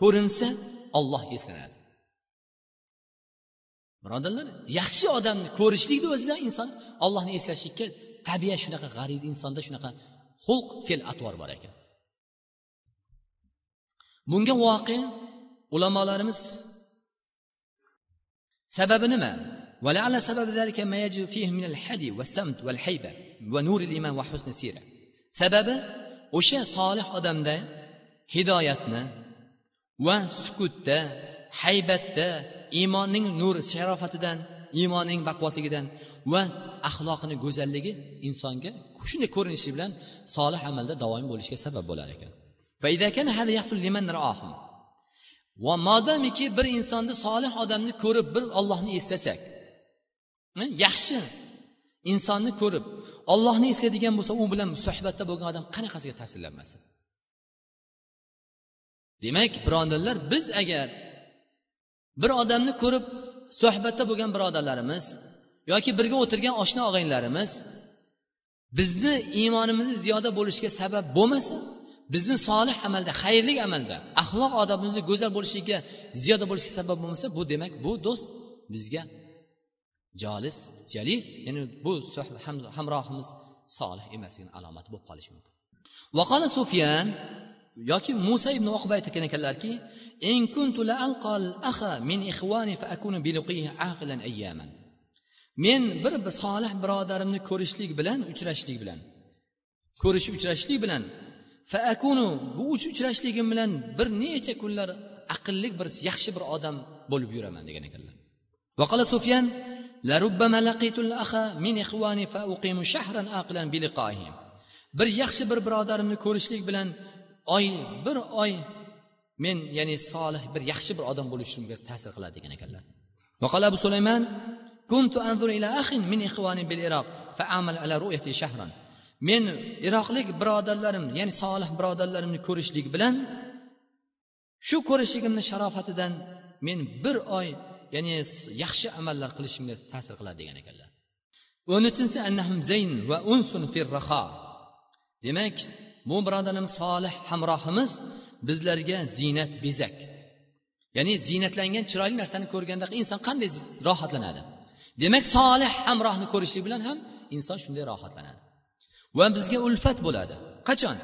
ko'rinsa olloh eslanadi birodarlar yaxshi odamni ko'rishlikni o'zida inson ollohni eslashlikka tabiat shunaqa g'ariz insonda shunaqa xulq fe'l atvor bor ekan. Bunga voqea ulamolarimiz sababi nima? va nuril iymon va husni sira. Sababi o'sha solih odamda hidoyatni va sukutda haybatda iymonning nuri sharofatidan iymonning baquvvatligidan va axloqini go'zalligi insonga shunday ko'rinishi bilan solih amalda davomiy bo'lishiga sabab bo'lar ekan. Va modomiki bir insonni solih odamni ko'rib bir ollohni eslasak hm, yaxshi insonni ko'rib ollohni eslaydigan bo'lsa u bilan suhbatda bo'lgan odam qanaqasiga ta'sirlanmasin? Demak birodarlar biz agar bir odamni ko'rib suhbatda bo'lgan birodarlarimiz yoki birga o'tirgan oshna og'aynilarimiz bizni iymonimizni ziyoda bo'lishiga sabab bo'lmasa bizni solih amalda xayrli amalda axloq odobimizni go'zal bo'lishiga ziyoda bo'lishiga sabab bo'lmasa bu demak bu do'st bizga jolis jalis ya'ni bu hamrohimiz solih emasligini alomati bo'lib qolishi mumkin. Vaqola sufyan yoki musa ibn uqba aytgan ekanlarki in kuntu la alqal aha min ikhwani fa akunu bi aqilan ayyaman. Men bir solih birodarimni ko'rishlik bilan uchrashlik bilan ko'rish uchrashlik bilan fa akunu bu uch uchrashligim bilan bir necha kunlar aqlli bir yaxshi bir odam bo'lib yuraman degan ekanlar. Vaqala sufyan لربما لقيت الأخ من إخواني فأقيم شهرا عاقلا بلقائهم bir yaxshi bir birodarimni ko'rishlik bilan oy bir oy men ya'ni solih bir yaxshi bir odam bo'lishimga ta'sir qiladi degan ekanlar وقال أبو سليمان كنت أنظر إلى أخ من إخواني بالعراق فأعمل على رؤيته شهرا men iroqlik birodarlarim ya'ni solih birodarlarimni ko'rishlik bilan shu ko'rishligimni sharofatidan men bir oy ya'ni yaxshi amallar qilishimga ta'sir qiladi degan ekanlar. O'n uchinchisi annahum zayn va unsun firraho demak bu birodarimiz solih hamrohimiz bizlarga ziynat bezak. Ya'ni ziynatlangan chiroyli narsani ko'rganda inson qanday rohatlanadi? Demak solih hamrohni ko'rishlik bilan ham inson shunday rohatlanadi. Va bizga ulfat bo'ladi. Qachon?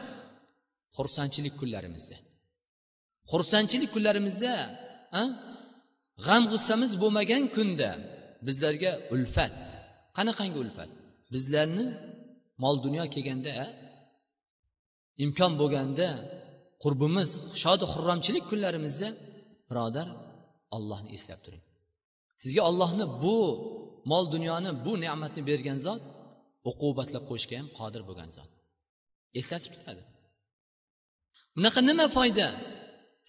Xursandchilik kunlarimizda. Xursandchilik kunlarimizda g'am g'ussamiz bo'lmagan kunda bizlarga ulfat. Qanaqangi ulfat? Bizlarni mol dunyo kelganda imkon bo'lganda qurbimiz shodi xurramchilik kunlarimizda birodar ollohni eslab turing. Sizga ollohni bu mol dunyoni bu ne'matni bergan zot uqubatlab qo'yishga ham qodir bo'lgan zot. Eslatib turadi. Bunaqa nima foyda?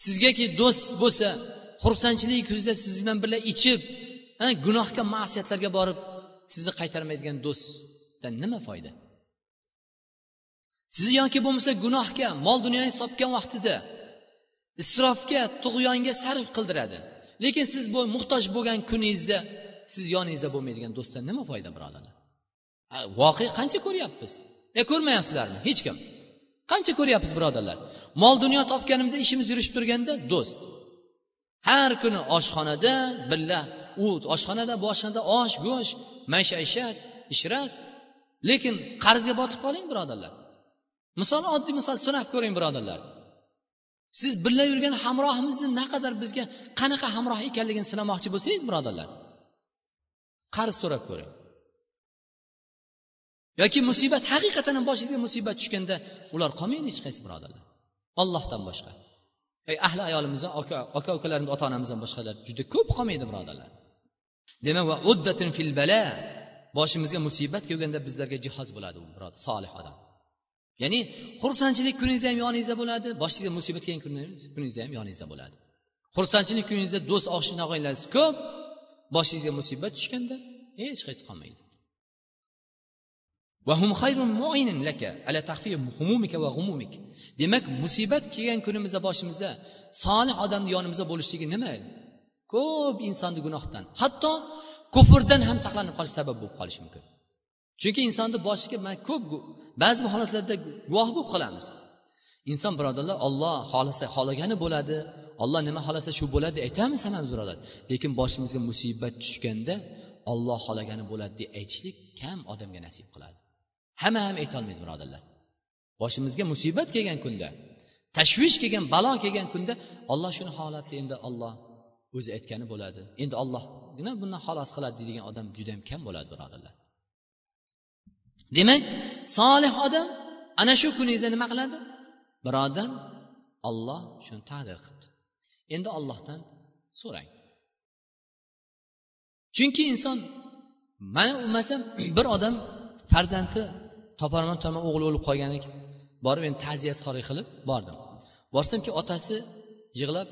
Sizgaki do'st bo'lsa xursandchilik kuzda siz bilan birga ichib gunohga ma'siyatlarga borib sizni qaytarmaydigan do'stdan nima foyda? Sizni yoki bo'lmasa gunohga mol dunyoni topgan vaqtida isrofga tug'yonga sarf qildiradi. Lekin siz bu muhtoj bo'lgan kuningizda siz yoningizda bo'lmaydigan do'stdan nima foyda birodarlar? Voqea qancha ko'ryapmiz? E ko'rmayapsizlarmi? Hech kim. Qancha ko'ryapmiz birodarlar? Mol dunyo topganimizda ishimiz yurishib turganda do'st. Har kuni oshxonada birga u oshxonada bu oshxonada osh go'sht maishat ishrat lekin qarzga botib qoling birodarlar. Misol oddiy misol sinab ko'ring birodarlar. Siz birga yurgan hamrohimizni naqadar bizga qanaqa hamroh ekanligini sinamoqchi bo'lsangiz birodarlar qarz so'rab ko'ring. Yoki musibat haqiqatdan ham boshingizga musibat tushganda ular qolmaydi hech qaysi birodarlar. Ollohdan boshqa. Ahli ayolimizdan aka aka ukalarimiz ota onamizdan boshqalar juda ko'p qolmaydi birodarlar. Demak va uddatin fil bala boshimizga musibat kelganda bizlarga jihoz bo'ladi u birodar solih odam. Ya'ni xursandchilik kuningizda ham yoningizda bo'ladi boshingizga musibat kelgan kuningizda ham yoningizda bo'ladi. Xursandchilik kuningizda do'st oshna og'aynilaringiz ko'p boshingizga musibat tushganda hech qaysi qolmaydi. Demak musibat kelgan kunimizda boshimizda solih odamni yonimizda bo'lishligi nima ko'p insonni gunohdan hatto kufrdan ham saqlanib qolish sabab bo'lib qolishi mumkin. Chunki insonni boshiga man ko'p ba'zi bir holatlarda guvoh bo'lib qolamiz. Inson birodarlar olloh xohlasa xohlagani bo'ladi olloh nima xohlasa shu bo'ladi aytamiz hammamiz birodar lekin boshimizga musibat tushganda olloh xohlagani bo'ladi deb aytishlik kam odamga nasib qiladi. Hamma ham aytolmaydi birodarlar. Boshimizga musibat kelgan kunda tashvish kelgan balo kelgan kunda olloh shuni holatda endi olloh o'zi aytgani bo'ladi. Endi ollohgina bundan xalos qiladi deydigan odam juda yam kam bo'ladi birodarlar. Demak solih odam ana shu kuningizda nima qiladi? Birodar olloh shuni taqdir qilibdi endi ollohdan so'rang. Chunki inson mana bo'lmasam bir odam farzandi toparman toparman o'g'li o'lib qolgan ekan. Borib endi ta'ziyasxo'rlik qilib bordim. Borsamki otasi yig'lab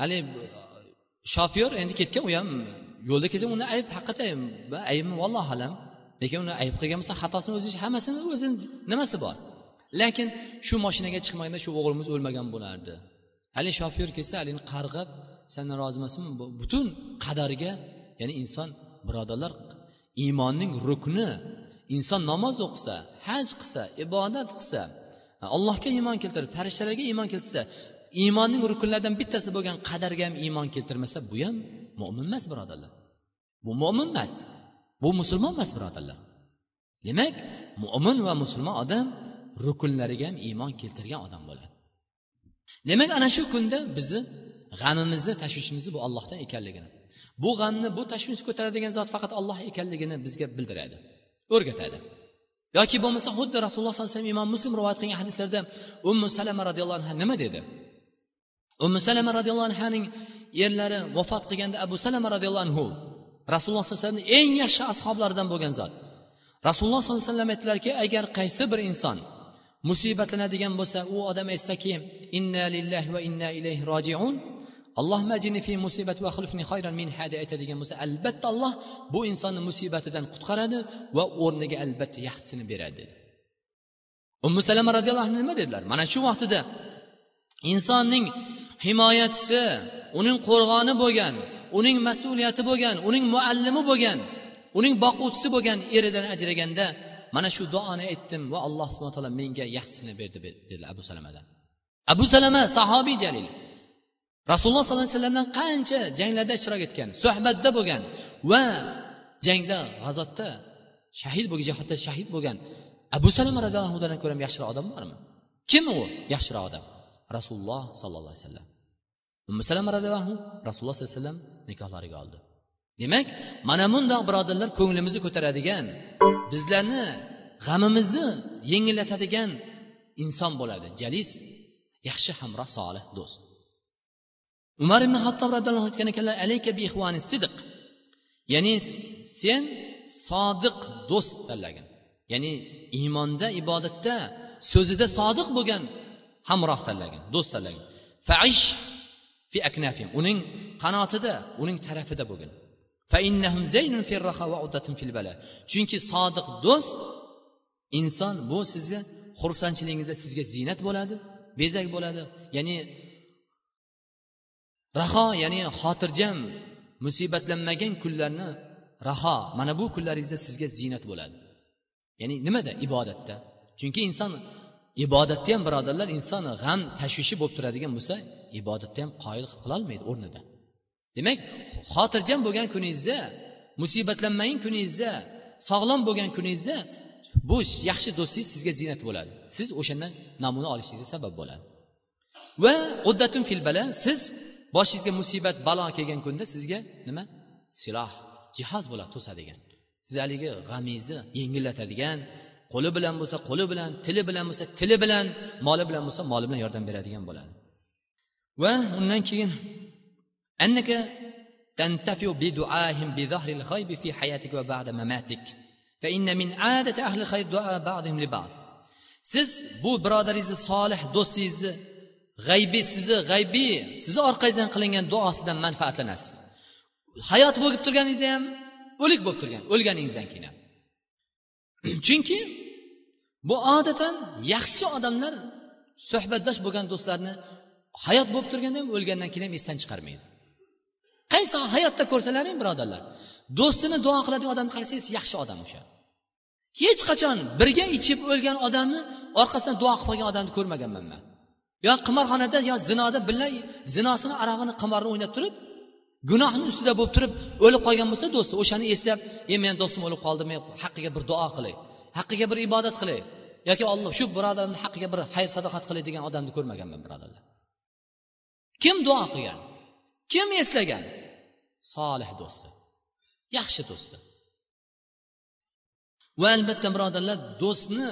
haligi shofyor endi ketgan u ham yo'lda ketgan uni ayb haqiqatdan aybmi vallohu alam. Lekin uni ayb qilgan bo'lsa xatosini o'zi hammasini o'zini nimasi bor? Lekin shu moshinaga chiqmaganda shu o'g'limiz o'lmagan bo'lardi. Haligi shofyor kelsa haligi qarg'ab sandan rozi emasmi butun qadariga ya'ni inson birodarlar iymonning rukni inson namoz o'qisa haj qilsa ibodat qilsa allohga iymon keltirib farishtalarga iymon keltirsa iymonning rukunlaridan bittasi bo'lgan qadarga ham iymon keltirmasa bu ham mo'min emas birodarlar. Bu mo'min emas. Bu musulmon emas birodarlar. Demak mo'min va musulmon odam rukunlariga ham iymon keltirgan odam bo'ladi. Demak ana shu kunda bizni g'amimizni tashvishimizni bu allohdan ekanligini bu g'amni bu tashvishni ko'taradigan zot faqat alloh ekanligini bizga bildiradi. O'rgatadi. Yoki bo'lmasa xuddi rasululloh sollallohu alayhi vasallam imom muslim rivoyat qilgan hadislarda ummu salama roziyallohu anhu nima dedi? Ummu salama roziyallohu anhaning erlari vafot qilganda abu salama roziyallohu anhu rasululloh sallallohu alayhi vasallam eng yaxshi ashoblaridan bo'lgan zot. Rasululloh sollallohu alayhi vasallam aytdilarki agar qaysi bir inson musibatlanadigan bo'lsa u odam aytsaki inna lillahi va inna ilayhi rojiun. Allohma ajini fi musibati va xulfni xayran min hadi aytadigan bo'lsa albatta alloh bu insonni musibatidan qutqaradi va o'rniga albatta yaxshisini beradi dedi. Ummu salama roziyallohu anhu nima dedilar? Mana shu vaqtida insonning himoyachisi uning qo'rg'oni bo'lgan uning mas'uliyati bo'lgan uning muallimi bo'lgan uning boquvchisi bo'lgan eridan ajraganda mana shu duoni aytdim va alloh subhana taolo menga yaxshisini berdi dedilar abu salamadan abu salama sahobiy jalil. Rasululloh sollallohu alayhi vasallamdan qancha janglarda ishtirok etgan suhbatda bo'lgan va jangda g'azotda shahid bo'lgan jihodda shahid bo'lgan abu salama roziyallohudan ko'ra yaxshiroq odam bormi? Kim u yaxshiroq odam? Rasululloh sollallohu alayhi vasallam. Ummu salama roziyallohu rasululloh sollallohu alayhi vasallam nikohlariga oldi. Demak mana bundoq birodarlar ko'nglimizni ko'taradigan bizlarni g'amimizni yengillatadigan inson bo'ladi. Jalis yaxshi hamroh solih do'st. Umar ibn hattob roziyallohu anhu aytgan ekanlar alayka bi ixvani sidiq ya'ni sen sodiq do'st tanlagin. Ya'ni iymonda ibodatda so'zida sodiq bo'lgan hamroh tanlagin do'st tanlagin. Faish fi aknafim uning qanotida uning tarafida bo'lgin. Chunki sodiq do'st inson bu sizga xursandchiligingizda sizga ziynat bo'ladi bezak bo'ladi. Ya'ni raho ya'ni xotirjam musibatlanmagan kunlarni raho mana bu kunlaringizda sizga ziynat bo'ladi. Ya'ni nimada? Ibodatda. Chunki inson ibodatda ham birodarlar inson g'am tashvishi bo'lib turadigan bo'lsa ibodatda ham qoyil qilolmaydi o'rnida. Demak xotirjam bo'lgan kuningizda musibatlanmagan kuningizda sog'lom bo'lgan kuningizda bu yaxshi do'stingiz sizga ziynat bo'ladi. Siz o'shandan namuna olishingizga sabab bo'ladi. Va uddatun fil bala siz boshingizga musibat balo kelgan kunda sizga nima siloh jihoz bo'ladi to'sadigan siz haligi g'amingizni yengillatadigan qo'li bilan bo'lsa qo'li bilan tili bilan bo'lsa tili bilan moli bilan bo'lsa moli bilan yordam beradigan bo'ladi va undan keyin أنك تنتفع بدعائهم بظهر الغيب في حياتك وبعد مماتك فإن من عادة أهل الخير دعاء بعضهم لبعض siz bu birodaringizni solih do'stingizni g'aybiy sizni g'aybiy sizni orqangizdan qilingan duosidan manfaatlanasiz. Hayot bo'lib turganingizda ham o'lik bo'lib turgan o'lganingizdan keyin ham chunki bu odatan yaxshi odamlar suhbatdosh bo'lgan do'stlarni hayot bo'lib turganda ham o'lgandan keyin ham esdan chiqarmaydi. Qaysi hayotda ko'rsalaring birodarlar? Do'stini duo qiladigan odamni qarasangiz yaxshi odam o'sha. Hech qachon birga ichib o'lgan odamni orqasidan duo qilib qolgan odamni ko'rmaganman man. Yo qimorxonada yo zinoda birga zinosini arog'ini qimorni o'ynab turib gunohni ustida bo'lib turib o'lib qolgan bo'lsa do'sti o'shani eslab e meni do'stim o'lib qoldi men haqqiga bir duo qilay haqqiga bir ibodat qilay yoki olloh shu birodarni haqqiga bir xayr sadoqat qilay degan odamni ko'rmaganman birodarlar. Kim duo qilgan? Kim eslagan? Solih do'sti yaxshi do'sti. Va albatta birodarlar do'stni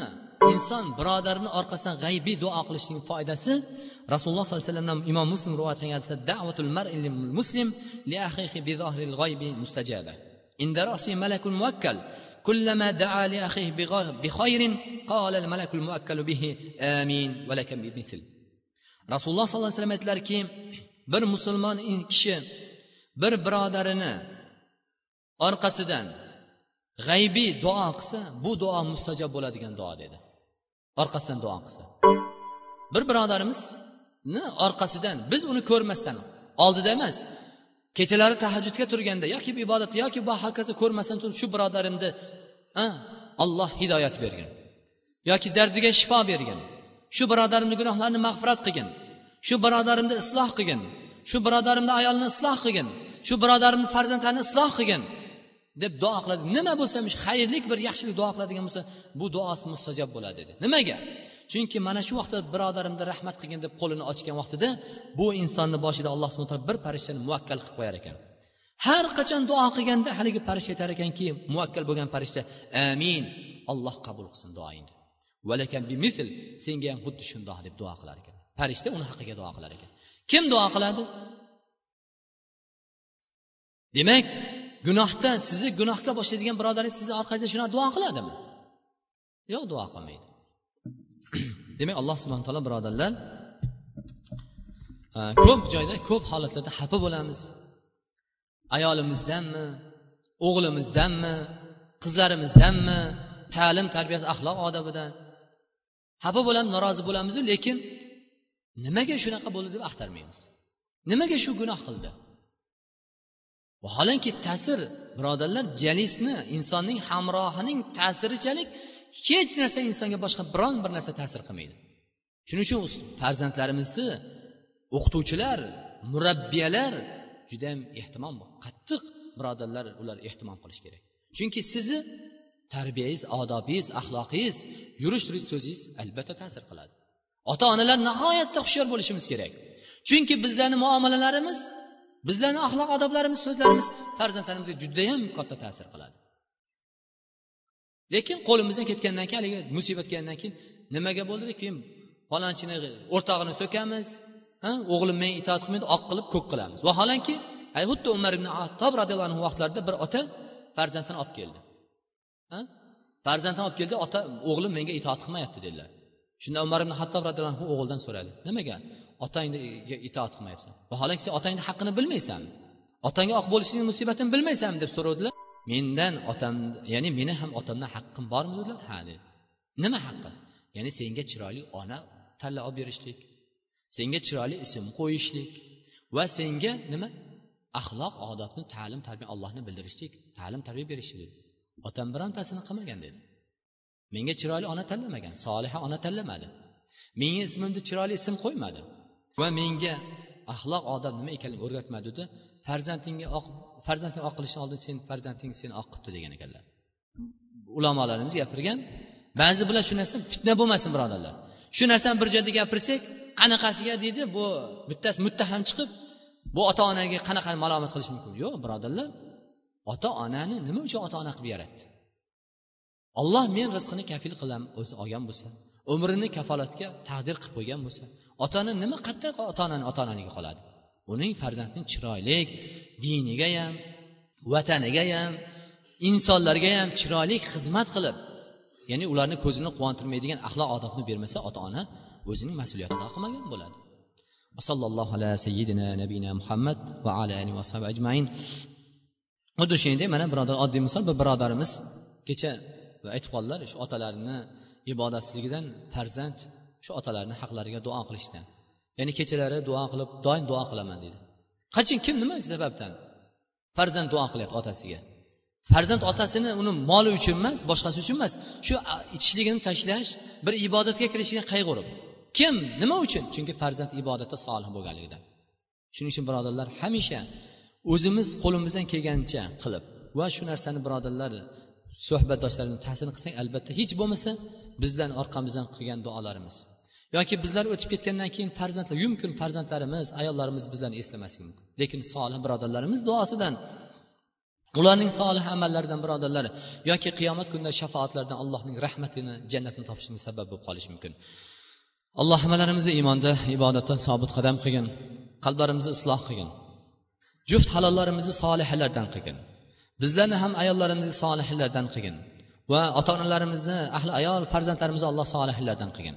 inson birodarini orqasidan g'aybiy duo qilishning foydasi rasululloh sollallohu alayhi vasallamdan imom muslim rivoyat qilgan hadisda da'vatul mar'i muslim li akhihi bi zohril g'aybi mustajaba inda rasi malakul muvakkal كلما دعا لأخيه بخير قال الملك المؤكل به آمين ولك بمثل rasululloh sollallohu alayhi vasallam aytdilarki bir musulmon kishi bir birodarini orqasidan g'aybiy duo qilsa bu duo mustajob bo'ladigan duo dedi Orqasidan duo qilsa. Bir birodarimizni orqasidan biz uni ko'rmasdan oldida emas kechalari tahajjudga turganda yoki ibodat yoki bu hokazo ko'rmasdan turib shu birodarimni alloh hidoyat bergin yoki dardiga shifo bergin shu birodarimni gunohlarini mag'firat qilgin shu birodarimni isloh qilgin shu birodarimni ayolini isloh qilgin shu birodarimni farzandlarini isloh qilgin deb duo qiladi. Nima bo'lsa xayrlik bir yaxshilik duo qiladigan bo'lsa bu duosi mustajob bo'ladi dedi. Nimaga? Chunki mana shu vaqtda birodarimni rahmat qilgin deb qo'lini ochgan vaqtida bu insonni boshida alloh subhana taolo bir farishtani muvakkal qilib qo'yar ekan. Har qachon duo qilganda haligi farishta aytar ekanki muvakkal bo'lgan farishta amin alloh qabul qilsin duoingni valakan bimisl senga ham xuddi shundoq deb duo qilar ekan. Farishta uni haqqiga duo qilar ekan. Kim duo qiladi? Demak gunohda sizni gunohga boshlaydigan birodaringiz sizni orqangizda shunaqa duo qiladimi? Yo'q duo qilmaydi. Demak alloh subhana taolo birodarlar e, ko'p joyda ko'p holatlarda xafa bo'lamiz. Ayolimizdanmi o'g'limizdanmi qizlarimizdanmi ta'lim tarbiyasi axloq odobidan xafa bo'lamiz norozi bo'lamizu lekin nimaga shunaqa bo'ldi deb axtarmaymiz. Nimaga shu gunoh qildi? Vaholanki ta'sir birodarlar jalisni insonning hamrohining ta'sirichalik hech narsa insonga boshqa biron bir narsa ta'sir qilmaydi. Shuning uchun farzandlarimizni o'qituvchilar murabbiyalar judayam ehtimom qattiq birodarlar ular ehtimom qilish kerak. Chunki sizni tarbiyangiz odobingiz axloqingiz yurish turish so'zingiz albatta ta'sir qiladi. Ota onalar nihoyatda hushyor bo'lishimiz kerak. Chunki bizlarni muomalalarimiz bizlarni axloq odoblarimiz so'zlarimiz farzandlarimizga judayam katta ta'sir qiladi. Lekin qo'limizdan ketgandan keyin haligi musibat kelgandan keyin nimaga bo'ldi keyin falonchini o'rtog'ini so'kamiz o'g'lim menga itoat qilmaydi oq qilib ko'k qilamiz. Vaholanki xuddi umar ibn attob roziyallohu anhu vaqtlarida bir ota farzandini olib keldi. Farzandini olib keldi ota o'g'lim menga itoat qilmayapti dedilar. Shunda umar ibn hattob roziyallohu anhu o'g'ildan so'radi. Nimaga? Otangga itoat qilmayapsan. Vaholanki sen otangni haqqini bilmaysanmi otangga oq bo'lishingni musibatini bilmaysanmi deb so'ravdilar mendan otam ya'ni meni ham otamdan haqqim bormi dedilar. Ha dedi. Nima haqqi? Ya'ni senga chiroyli ona tanlab olib berishlik senga chiroyli ism qo'yishlik va senga nima? Axloq odobni ta'lim tarbiya allohni bildirishlik ta'lim tarbiya berishlik otam birontasini qilmagan dedi. Menga chiroyli ona tanlamagan soliha ona tanlamadi. Menga ismimni chiroyli ism qo'ymadi. Va menga axloq odob nima ekanligini o'rgatmadi dedi farzandingga oq farzanding oq qilishni oldin sen farzanding seni oq qilibdi degan ekanlar. Ulamolarimiz gapirgan ba'zi bilan shu narsa fitna bo'lmasin birodarlar. Shu narsani bir joyda gapirsak qanaqasiga deydi bu bittasi muttaham chiqib bu ota onaga qanaqa malomat qilish mumkin? Yo'q birodarlar. Ota onani nima uchun ota ona qilib yaratdi? Olloh men rizqini kafil qilaman o'zi olgan bo'lsa. Umrini kafolatga taqdir qilib qo'ygan bo'lsa. Ota ona nima qayerda ota onani ota onaligiga qoladi? Uning farzandning chiroyli diniga ham vataniga ham insonlarga ham chiroyli xizmat qilib ya'ni ularni ko'zini quvontirmaydigan axloq odobni bermasa ota ona o'zining mas'uliyatini ado qilmagan bo'ladi sallallohu ala sayyidina nabiyina muhammad va ala ali va ajmain. Xuddi shuningdek mana birodar oddiy misol bir birodarimiz kecha aytib qoldilar shu otalarini ibodatsizligidan farzand shu otalarni haqlariga duo qilishdan ya'ni kechalari duo qilib doim duo qilaman deydi qachon? Kim nima sababdan farzand duo qilyapti otasiga? Farzand otasini uni moli uchun emas boshqasi uchun emas shu ichishligini tashlash bir ibodatga kirishiga qayg'urib kim? Nima uchun? Chunki farzand ibodatda solih bo'lganligidan shuning uchun birodarlar hamisha o'zimiz qo'limizdan kelgancha qilib va shu narsani birodarlar suhbatdoshlarimiz ta'sir qilsak albatta hech bo'lmasa bizdan orqamizdan qilgan duolarimiz. Yoki bizlar o'tib ketgandan keyin farzandlar yumkin farzandlarimiz ayollarimiz bizlarni eslamasligi mumkin. Lekin solih birodarlarimiz duosidan ularning solih amallaridan birodarlar yoki qiyomat kunida shafoatlardan allohning rahmatini jannatini topishning sabab bo'lib qolishi mumkin. Alloh hammalarimizni iymonda ibodatda sobit qadam qilgin qalblarimizni isloh qilgin juft halollarimizni solihalardan qilgin bizlarni ham ayollarimizni solihlardan qilgin va ota onalarimizni ahli ayol farzandlarimizni alloh solihlardan qilgin.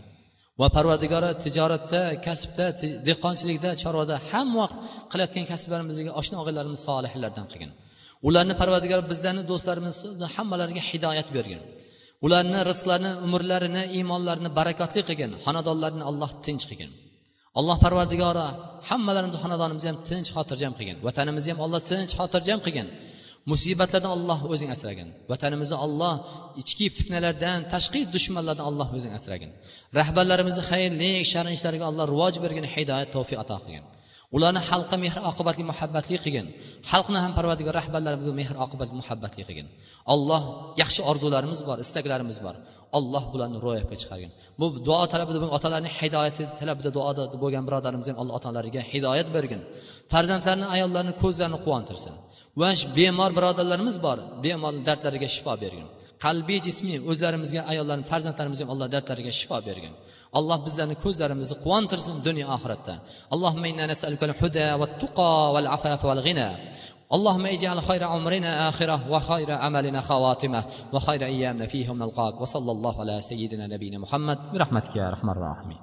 Va parvardigori tijoratda kasbda dehqonchilikda chorvada hamma vaqt qilayotgan kasblarimizga oshna og'aylarimiz solihlardan qilgin. Ularni parvardigor bizlarni do'stlarimizni hammalariga hidoyat bergin. Ularni rizqlarini umrlarini iymonlarini barakotli qilgin xonadonlarini alloh tinch qilgin. Alloh parvardigori hammalarimizni xonadonimizni ham tinch xotirjam qilgin. Vatanimizni ham alloh tinch xotirjam qilgin. Musibatlardan olloh o'zing asragin. Vatanimizni olloh ichki fitnalardan tashqi dushmanlardan alloh o'zing asragin. Rahbarlarimizni xayrli shar'iy ishlariga alloh rivoj bergin hidoyat tavfiq ato qilgin. Ularni xalqqa mehr oqibatli muhabbatli qilgin. Xalqni ham parvardigor rahbarlarimizga mehr oqibatli muhabbatli qilgin. Alloh yaxshi orzularimiz bor istaklarimiz bor. Alloh bularni ro'yobga chiqargin. Bu duo talabida bo'lgan otalarning hidoyati talabida duoda bo'lgan birodarimiz ham alloh otalariga hidoyat bergin. Farzandlarni ayollarni ko'zlarini quvontirsin. Va bemor birodarlarimiz bor. Bemor dardlariga shifo bergin. qalbiy jismiy o'zlarimizga ayollarni farzandlarimizga alloh dardlariga shifo bergin alloh bizlarni ko'zlarimizni quvontirsin dunyo oxiratda allohumma inna nas'aluka huda va tuqo val afafa val g'ina اللهم اجعل خير عمرنا آخرة وخير عملنا خواتمة وخير أيامنا فيه نلقاك وصلى الله على سيدنا نبينا محمد برحمتك يا أرحم الراحمين